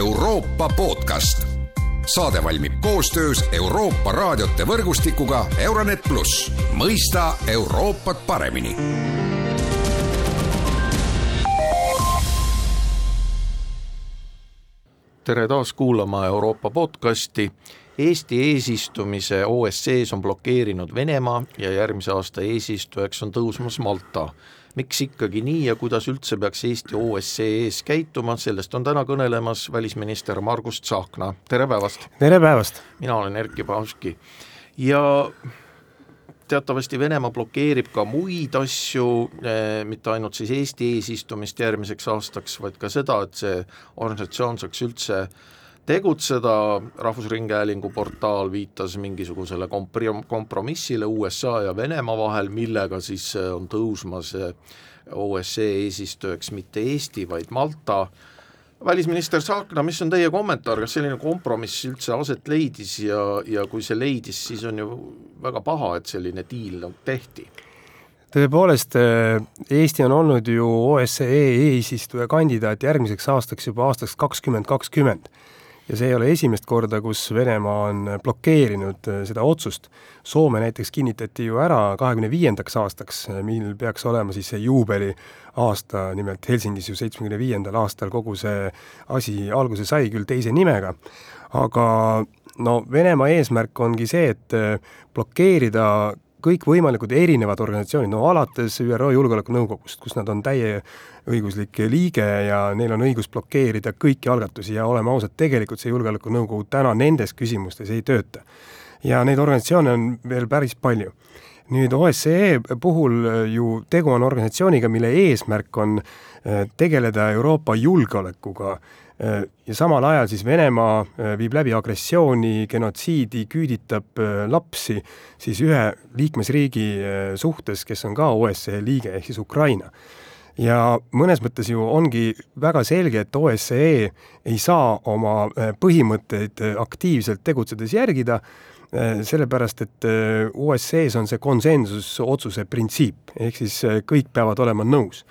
Euroopa podcast. saade valmib koostöös Euroopa raadiote võrgustikuga Euronet pluss, mõista Euroopat paremini tere taas kuulama Euroopa podcasti. Eesti eesistumise OSCE-s on blokeerinud Venemaa ja järgmise aasta eesistujaks on tõusmas Malta. Miks ikkagi nii ja kuidas üldse peaks Eesti OSCE-s käituma, sellest on täna kõnelemas välisminister Margus Tsahkna, tere päevast! tere päevast! mina olen Erkki Paavski ja teatavasti Venemaa blokeerib ka muid asju, eh, mitte ainult siis Eesti eesistumist järgmiseks aastaks, vaid ka seda, et see organisatsioon saaks üldse tegutseda, Rahvusringhäälingu portaal viitas mingisugusele kompri-, kompromissile USA ja Venemaa vahel, millega siis eh, on tõusmas eh, OSCE eesistujaks mitte Eesti, vaid Malta, välisminister Saakna, mis on teie kommentaar, kas selline kompromiss üldse aset leidis ja, ja kui see leidis, siis on ju väga paha, et selline diil tehti? tõepoolest, äh, Eesti on olnud ju OSCE eesistuja kandidaat järgmiseks aastaks juba aastaks kakskümmend kakskümmend ja see ei ole esimest korda, kus Venemaa on blokeerinud äh, seda otsust. Soome näiteks kinnitati ju ära kahekümne viiendaks aastaks, äh, mil peaks olema siis see juubeli aasta, nimelt Helsingis ju seitsmekümne viiendal aastal kogu see asi alguse sai, küll teise nimega, aga no Venemaa eesmärk ongi see, et äh, blokeerida kõikvõimalikud erinevad organisatsioonid, no alates ÜRO Julgeolekunõukogust, kus nad on täieõiguslik liige ja neil on õigus blokeerida kõiki algatusi ja oleme ausad, tegelikult see Julgeolekunõukogu täna nendes küsimustes ei tööta. ja neid organisatsioone on veel päris palju. Nüüd OSCE puhul ju tegu on organisatsiooniga, mille eesmärk on eh, tegeleda Euroopa julgeolekuga Äh, ja samal ajal siis Venemaa äh, viib läbi agressiooni, genotsiidi, küüditab äh, lapsi siis ühe liikmesriigi suhtes, kes on ka OSCE liige, ehk siis Ukraina. ja mõnes mõttes ju ongi väga selge, et OSCE ei saa oma põhimõtteid aktiivselt tegutsedes järgida, sellepärast et OSCE-s on see konsensusotsuse printsiip, ehk siis kõik peavad olema nõus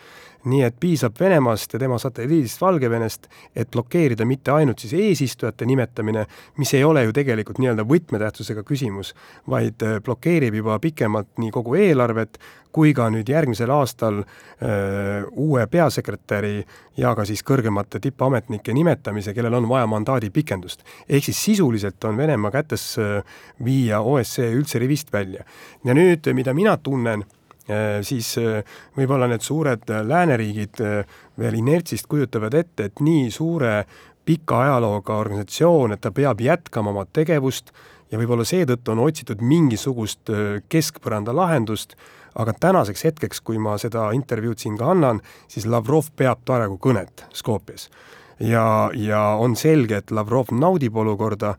nii et piisab Venemaast ja tema satelliidist Valgevenest, et blokeerida mitte ainult siis eesistujate nimetamine, mis ei ole ju tegelikult nii-öelda võtmetähtsusega küsimus, vaid äh, blokeerib juba pikemalt nii kogu eelarvet kui ka nüüd järgmisel aastal öö, äh, uue peasekretäri ja ka siis kõrgemate tippametnike nimetamise, kellel on vaja mandaadi pikendust. ehk siis sisuliselt on Venemaa kätes äh, viia OSCE üldse rivist välja. ja nüüd, mida mina tunnen siis äh, võib-olla need suured äh, lääneriigid veel inertsist kujutavad ette, et nii suure pika ajalooga organisatsioon, et ta peab jätkama oma tegevust ja võib-olla seetõttu on otsitud mingisugust keskpõranda lahendust, aga tänaseks hetkeks, kui ma seda intervjuud siin ka annan, siis Lavrov peab praegu kõnet Skopjes. ja, ja on selge, et Lavrov naudib olukorda,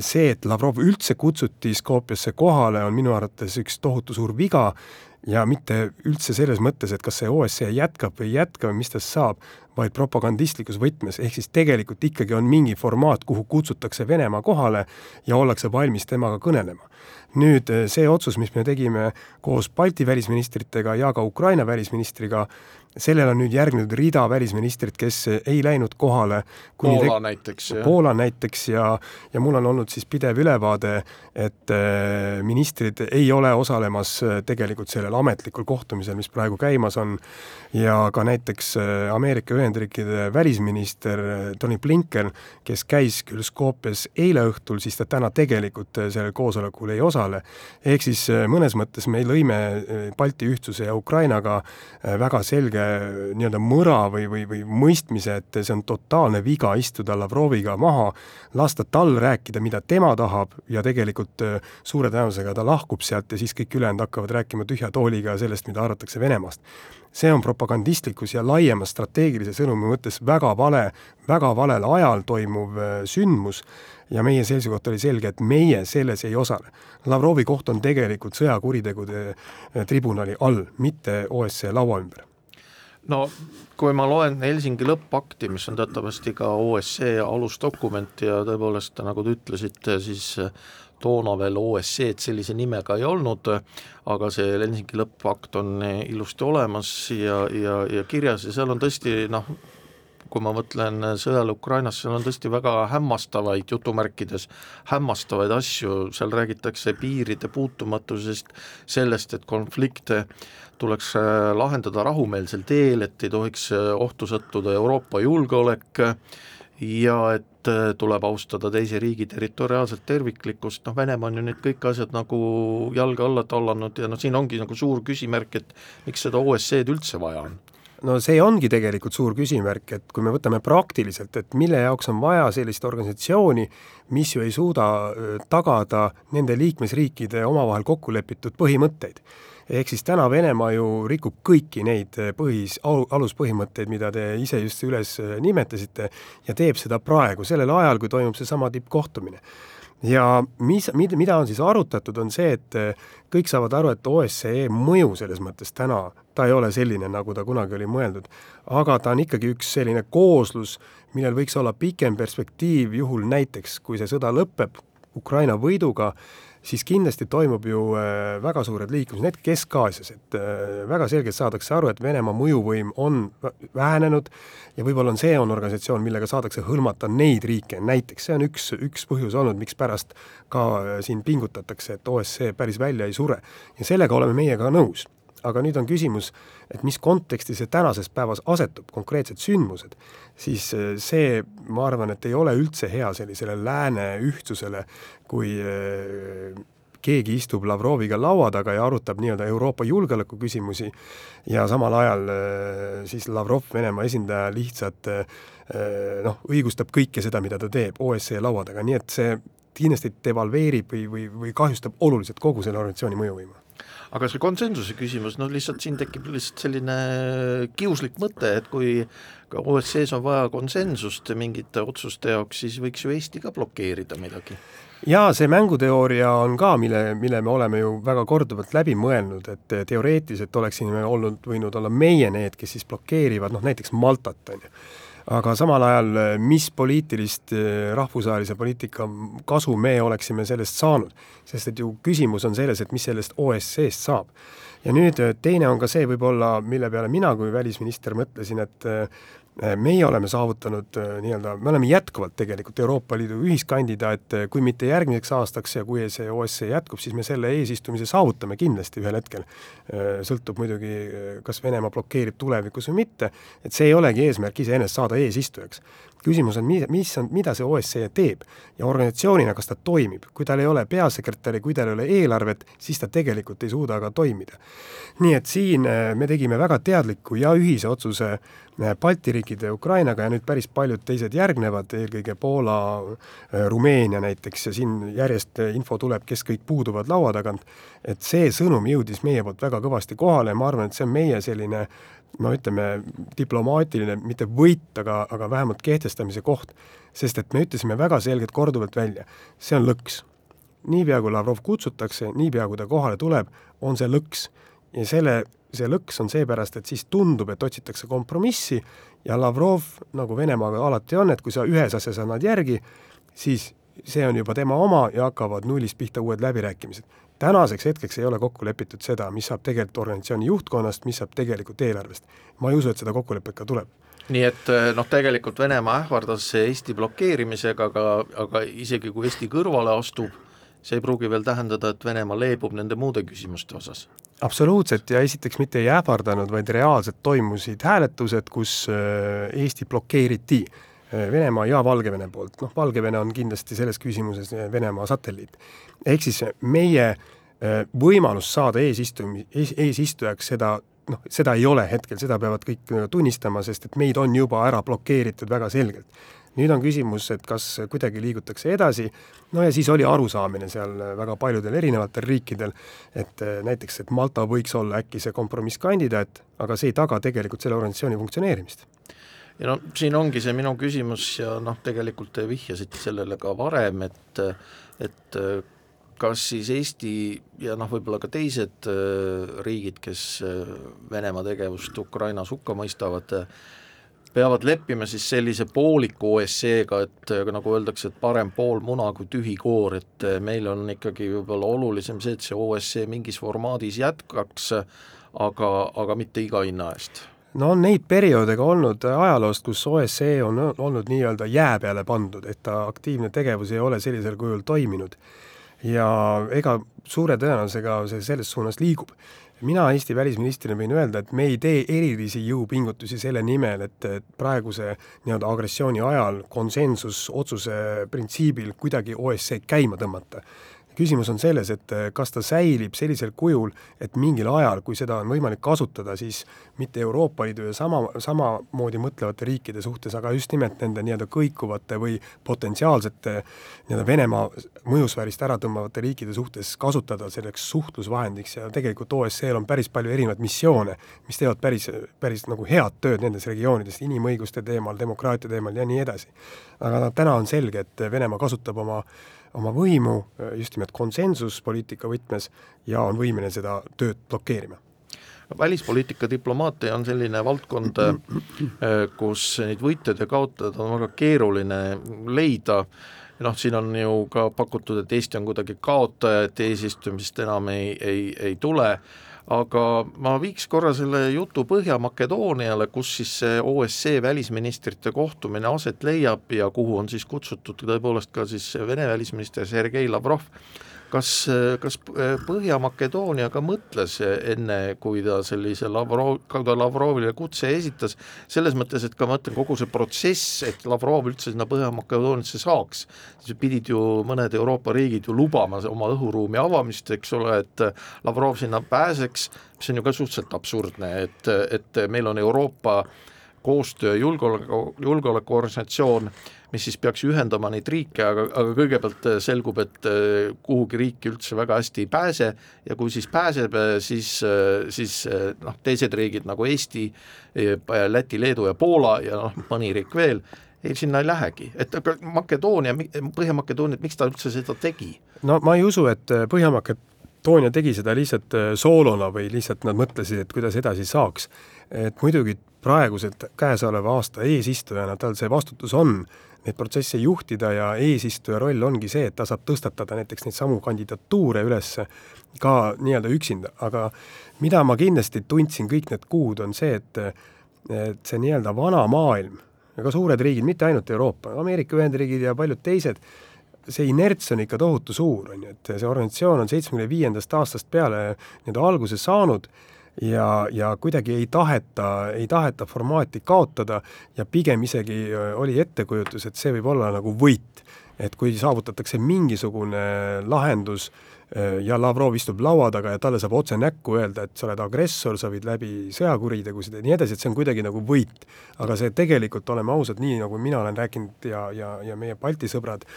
see, et Lavrov üldse kutsuti Skopjesse kohale, on minu arvates üks tohutu suur viga, ja mitte üldse selles mõttes, et kas see OSCE jätkab või ei jätka või mis tast saab, vaid propagandistlikus võtmes, ehk siis tegelikult ikkagi on mingi formaat, kuhu kutsutakse Venemaa kohale ja ollakse valmis temaga kõnelema. nüüd see otsus, mis me tegime koos Balti välisministritega ja ka Ukraina välisministriga, sellele on nüüd järgnenud rida välisministrid, kes ei läinud kohale. Poola näiteks, jah? Poola näiteks ja, ja mul on olnud siis pidev ülevaade, et äh, ministrid ei ole osalemas äh, tegelikult sellel ametlikul kohtumisel, mis praegu käimas on, ja ka näiteks äh, Ameerika Ühendriikide välisminister Tony Blinken, kes käis küll Skopjes eile õhtul, siis ta täna tegelikult sellel koosolekul ei osale. ehk siis mõnes mõttes me lõime Balti ühtsuse ja Ukrainaga väga selge nii-öelda mõra või, või, või mõistmise, et see on totaalne viga istuda Lavroviga maha, lasta tal rääkida, mida tema tahab ja tegelikult äh, suure tõenäosusega ta lahkub sealt ja siis kõik ülejäänud hakkavad rääkima tühja tooliga sellest, mida arvatakse Venemaast. see on propagandistlikus ja laiema strateegilise sõnumi mõttes väga vale, väga valel ajal toimuv äh, sündmus ja meie seisukoht oli selge, et meie selles ei osale. Lavrovi koht on tegelikult sõjakuritegude äh, tribunali all, mitte OSCE laua ümber no kui ma loen Helsingi lõppakti, mis on teatavasti ka OSCE alusdokument ja tõepoolest, nagu te ütlesite, siis toona veel OSCE-d sellise nimega ei olnud, aga see Helsingi lõppakt on ilusti olemas ja, ja, ja kirjas ja seal on tõesti noh, kui ma mõtlen sõjale Ukrainas, seal on tõesti väga hämmastavaid, jutumärkides, hämmastavaid asju, seal räägitakse piiride puutumatusest, sellest, et konflikte tuleks äh, lahendada rahumeelsel teel, et ei tohiks äh, ohtu sattuda Euroopa julgeolek ja et äh, tuleb austada teise riigi territoriaalset terviklikkust, noh Venemaa on ju need kõik asjad nagu jalge alla tallanud ja noh, siin ongi nagu suur küsimärk, et miks seda OSCE-d üldse vaja on. No see ongi tegelikult suur küsimärk, et kui me võtame praktiliselt, et mille jaoks on vaja sellist organisatsiooni, mis ju ei suuda tagada nende liikmesriikide omavahel kokku lepitud põhimõtteid ehk siis täna Venemaa ju rikub kõiki neid eh, põhis, aluspõhimõtteid, mida te ise just üles eh, nimetasite, ja teeb seda praegu, sellel ajal, kui toimub seesama tippkohtumine. ja mis, mida, mida on siis arutatud, on see, et eh, kõik saavad aru, et OSCE mõju selles mõttes täna, ta ei ole selline, nagu ta kunagi oli mõeldud, aga ta on ikkagi üks selline kooslus, millel võiks olla pikem perspektiiv, juhul näiteks, kui see sõda lõpeb Ukraina võiduga, siis kindlasti toimub ju äh, väga suured liikumised, näiteks Kesk-Aasias, et äh, väga selgelt saadakse aru, et Venemaa mõjuvõim on vähenenud ja võib-olla on see, on organisatsioon, millega saadakse hõlmata neid riike, näiteks see on üks, üks põhjus olnud, mikspärast ka äh, siin pingutatakse, et OSCE päris välja ei sure. ja sellega oleme meie ka nõus aga nüüd on küsimus, et mis konteksti see tänases päevas asetub, konkreetsed sündmused, siis äh, see, ma arvan, et ei ole üldse hea sellisele lääne ühtsusele, kui äh, keegi istub Lavroviga laua taga ja arutab nii-öelda Euroopa julgeoleku küsimusi ja samal ajal äh, siis Lavrov, Venemaa esindaja, lihtsalt noh, õigustab kõike seda, mida ta teeb OSCE laua taga, nii et see kindlasti devalveerib või, või, või kahjustab oluliselt kogu selle organisatsiooni mõjuvõimu. Aga see konsensuse küsimus, no lihtsalt siin tekib lihtsalt selline kiuslik mõte, et kui ka OSCE-s on vaja konsensust mingite otsuste jaoks, siis võiks ju Eesti ka blokeerida midagi. Jaa, see mänguteooria on ka, mille, mille me oleme ju väga korduvalt läbi mõelnud, et teoreetiliselt oleksime olnud, võinud olla meie need, kes siis blokeerivad noh, näiteks Maltat, on ju aga samal ajal, mis poliitilist eh, rahvusvahelise poliitika kasu me oleksime sellest saanud, sest et ju küsimus on selles, et mis sellest OSCE-st saab. ja nüüd eh, teine on ka see võib-olla, mille peale mina kui välisminister mõtlesin, et eh, meie oleme saavutanud äh, nii-öelda, me oleme jätkuvalt tegelikult Euroopa Liidu ühiskandidaat, äh, kui mitte järgmiseks aastaks ja kui see OSCE jätkub, siis me selle eesistumise saavutame kindlasti ühel hetkel. sõltub muidugi, kas Venemaa blokeerib tulevikus või mitte, et see ei olegi eesmärk iseenesest saada eesistujaks. Küsimus on, mis, on, mida see OSCE teeb ja organisatsioonina, kas ta toimib, kui tal ei ole peasekretäri, kui tal ei ole eelarvet, siis ta tegelikult ei suuda ka toimida. nii et siin me tegime väga teadliku ja ühise otsuse Balti riikide ja Ukrainaga ja nüüd päris paljud teised järgnevad, eelkõige Poola, äh, Rumeenia näiteks ja siin järjest info tuleb, kes kõik puuduvad laua tagant, et see sõnum jõudis meie poolt väga kõvasti kohale ja ma arvan, et see on meie selline no ütleme, diplomaatiline, mitte võit, aga, aga vähemalt kehtestamise koht. sest et me ütlesime väga selgelt korduvalt välja, see on lõks. niipea, kui Lavrov kutsutakse, niipea, kui ta kohale tuleb, on see lõks. ja selle see lõks on seepärast, et siis tundub, et otsitakse kompromissi ja Lavrov, nagu Venemaaga alati on, et kui sa ühes asjas annad järgi, siis see on juba tema oma ja hakkavad nullist pihta uued läbirääkimised. tänaseks hetkeks ei ole kokku lepitud seda, mis saab tegelikult organisatsiooni juhtkonnast, mis saab tegelikult eelarvest. ma ei usu, et seda kokkulepet ka tuleb nii et eh, noh, tegelikult Venemaa ähvardas Eesti blokeerimisega, aga, aga isegi kui Eesti kõrvale astub, see ei pruugi veel tähendada, et Venemaa leebub nende muude küsimuste osas absoluutselt ja esiteks mitte ei ähvardanud, vaid reaalselt toimusid hääletused, kus äh, Eesti blokeeriti Venemaa ja Valgevene poolt, noh, Valgevene on kindlasti selles küsimuses äh, Venemaa satelliit. ehk siis meie võimalus saada eesistumi, ees, eesistujaks, seda noh, seda ei ole hetkel, seda peavad kõik tunnistama, sest et meid on juba ära blokeeritud väga selgelt. Nüüd on küsimus, et kas kuidagi liigutakse edasi, no ja siis oli arusaamine seal väga paljudel erinevatel riikidel, et näiteks, et Malta võiks olla äkki see kompromisskandidaat, aga see ei taga tegelikult selle organisatsiooni funktsioneerimist ja no siin ongi see minu küsimus ja noh, tegelikult te vihjasite sellele ka varem, et et kas siis Eesti ja noh, võib-olla ka teised eh, riigid, kes eh, Venemaa tegevust Ukrainas hukka mõistavad, peavad leppima siis sellise pooliku OSCE-ga, et nagu öeldakse, et parem pool muna kui tühi koor, et meil on ikkagi võib-olla olulisem see, et see OSCE mingis formaadis jätkaks, aga, aga mitte iga hinna eest no on neid perioode ka olnud ajaloost, kus OSCE on olnud nii-öelda jää peale pandud, et ta aktiivne tegevus ei ole sellisel kujul toiminud. ja ega suure tõenäosusega see selles suunas liigub mina Eesti välisministrina võin öelda, et me ei tee erilisi jõupingutusi selle nimel, et, et praeguse nii-öelda agressiooni ajal konsensusotsuse printsiibil kuidagi OSCE käima tõmmata küsimus on selles, et eh, kas ta säilib sellisel kujul, et mingil ajal, kui seda on võimalik kasutada, siis mitte Euroopa Liidu ja sama, samamoodi mõtlevate riikide suhtes, aga just nimelt nende nii-öelda kõikuvate või potentsiaalsete nii-öelda Venemaa mõjusfäärist ära tõmbavate riikide suhtes kasutada selleks suhtlusvahendiks ja tegelikult OSCE-l on päris palju erinevaid missioone, mis teevad päris, päris nagu head tööd nendes regioonides, inimõiguste teemal, demokraatia teemal ja nii edasi. aga täna on selge, et Venemaa kasutab oma oma võimu äh, just nimelt konsensuspoliitika võtmes ja on võimeline seda tööd blokeerima. Välispoliitika diplomaatia on selline valdkond, äh, kus neid võitjaid ja kaotajaid on väga keeruline leida, noh, siin on ju ka pakutud, et Eesti on kuidagi kaotaja, et eesistumist enam ei, ei, ei tule aga ma viiks korra selle jutu Põhja-Makedooniale, kus siis see OSCE välisministrite kohtumine aset leiab ja kuhu on siis kutsutud tõepoolest ka siis Vene välisminister Sergei Lavrov kas, kas Põhja-Makedoonia ka mõtles enne, kui ta sellise Lavrov, kui ta Lavrovile kutse esitas, selles mõttes, et ka ma ütlen, kogu see protsess, et Lavrov üldse sinna Põhja-Makedooniasse saaks, siis pidid ju mõned Euroopa riigid ju lubama oma õhuruumi avamist, eks ole, et Lavrov sinna pääseks, mis on ju ka suhteliselt absurdne, et, et meil on Euroopa koostöö julgeoleku, julgeolekuorganisatsioon, mis siis peaks ühendama neid riike, aga, aga kõigepealt äh, selgub, et äh, kuhugi riiki üldse väga hästi ei pääse ja kui siis pääseb, äh, siis, siis noh, teised riigid nagu Eesti, Läti, Leedu ja Poola ja noh, mõni riik veel, ei, sinna ei lähegi, et aga Makedoonia, Põhja-Makedoonia, miks ta üldse seda tegi? no ma ei usu, et Põhja-Makedoonia tegi seda lihtsalt soolona või lihtsalt nad mõtlesid, et kuidas edasi saaks. et muidugi praeguselt käesoleva aasta eesistujana tal see vastutus on neid protsesse juhtida ja eesistuja roll ongi see, et ta saab tõstatada näiteks neid samu kandidatuure üles ka nii-öelda üksinda, aga mida ma kindlasti tundsin kõik need kuud, on see, et et see nii-öelda vana maailm ka suured riigid, mitte ainult Euroopa, Ameerika Ühendriigid ja paljud teised, see inerts on ikka tohutu suur, on ju, et see organisatsioon on seitsmekümne viiendast aastast peale nii-öelda alguse saanud ja, ja kuidagi ei taheta, ei taheta formaati kaotada ja pigem isegi oli ettekujutus, et see võib olla nagu võit. et kui saavutatakse mingisugune lahendus ja Lavrov istub laua taga ja talle saab otse näkku öelda, et sa oled agressor, sa viid läbi sõjakuritegusid ja nii edasi, et see on kuidagi nagu võit. aga see tegelikult, oleme ausad, nii nagu mina olen rääkinud ja, ja, ja meie Balti sõbrad,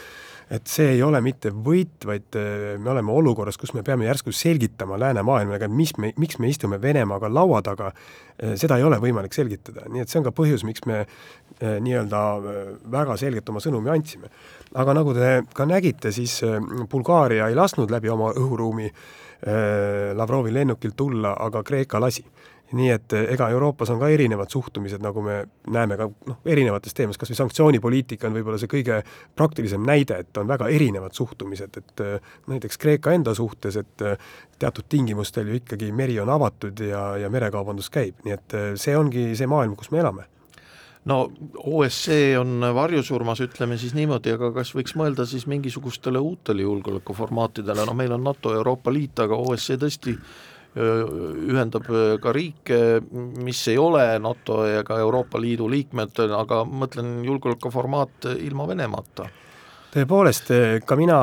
et see ei ole mitte võit, vaid äh, me oleme olukorras, kus me peame järsku selgitama läänemaailmale, mis me, miks me istume Venemaaga laua taga, äh, seda ei ole võimalik selgitada, nii et see on ka põhjus, miks me äh, nii-öelda väga selgelt oma sõnumi andsime. aga nagu te ka nägite, siis Bulgaaria ei lasknud läbi oma õhuruumi Lavrovi lennukil tulla, aga Kreeka lasi nii et eh, ega Euroopas on ka erinevad suhtumised, nagu me näeme ka noh, erinevates teemades, kas või sanktsioonipoliitika on võib-olla see kõige praktilisem näide, et on väga erinevad suhtumised, et eh, näiteks Kreeka enda suhtes, et eh, teatud tingimustel ju ikkagi meri on avatud ja, ja merekaubandus käib, nii et see ongi see maailm, kus me elame. No OSCE on varjusurmas, ütleme siis niimoodi, aga kas võiks mõelda siis mingisugustele uutele julgeolekuformaatidele, no meil on NATO, Euroopa Liit, aga OSCE tõesti ühendab ka riike, mis ei ole NATO ega Euroopa Liidu liikmed, aga mõtlen julgeolekuformaat ilma Venemaata tõepoolest, ka mina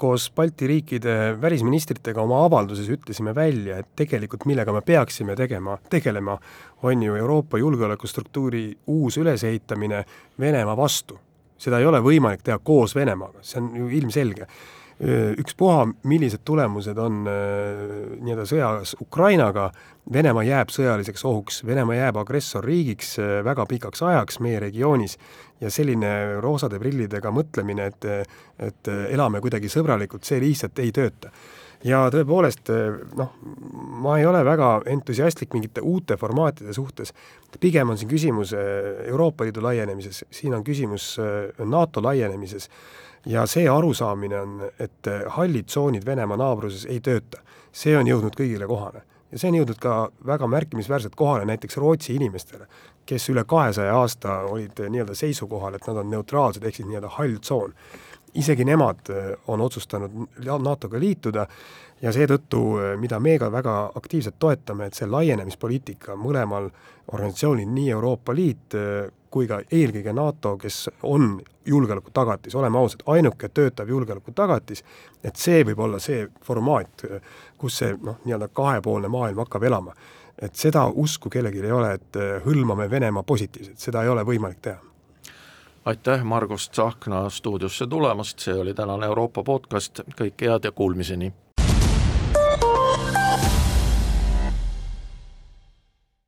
koos Balti riikide välisministritega oma avalduses ütlesime välja, et tegelikult millega me peaksime tegema, tegelema, on ju Euroopa julgeolekustruktuuri uus ülesehitamine Venemaa vastu. seda ei ole võimalik teha koos Venemaaga, see on ju ilmselge ükspuha, millised tulemused on nii-öelda sõjas Ukrainaga, Venemaa jääb sõjaliseks ohuks, Venemaa jääb agressorriigiks väga pikaks ajaks meie regioonis ja selline roosade prillidega mõtlemine, et, et elame kuidagi sõbralikult, see lihtsalt ei tööta. Ja tõepoolest noh, ma ei ole väga entusiastlik mingite uute formaatide suhtes, pigem on siin küsimus Euroopa Liidu laienemises, siin on küsimus NATO laienemises ja see arusaamine on, et hallid tsoonid Venemaa naabruses ei tööta. see on jõudnud kõigile kohale. ja see on jõudnud ka väga märkimisväärselt kohale näiteks Rootsi inimestele, kes üle kahesaja aasta olid nii-öelda seisukohal, et nad on neutraalsed, ehk siis nii-öelda hall tsoon. Isegi nemad on otsustanud NATO-ga liituda ja seetõttu, mida me ka väga aktiivselt toetame, et see laienemispoliitika mõlemal organisatsioonil, nii Euroopa Liit kui ka eelkõige NATO, kes on julgeolekutagatis, oleme ausad, ainuke töötav julgeolekutagatis, et see võib olla see formaat, kus see noh, nii-öelda kahepoolne maailm hakkab elama. et seda usku kellelgi ei ole, et hõlmame Venemaa positiivselt, seda ei ole võimalik teha aitäh, Margus Tsahkna stuudiosse tulemast, see oli tänane Euroopa podcast, kõike head ja kuulmiseni!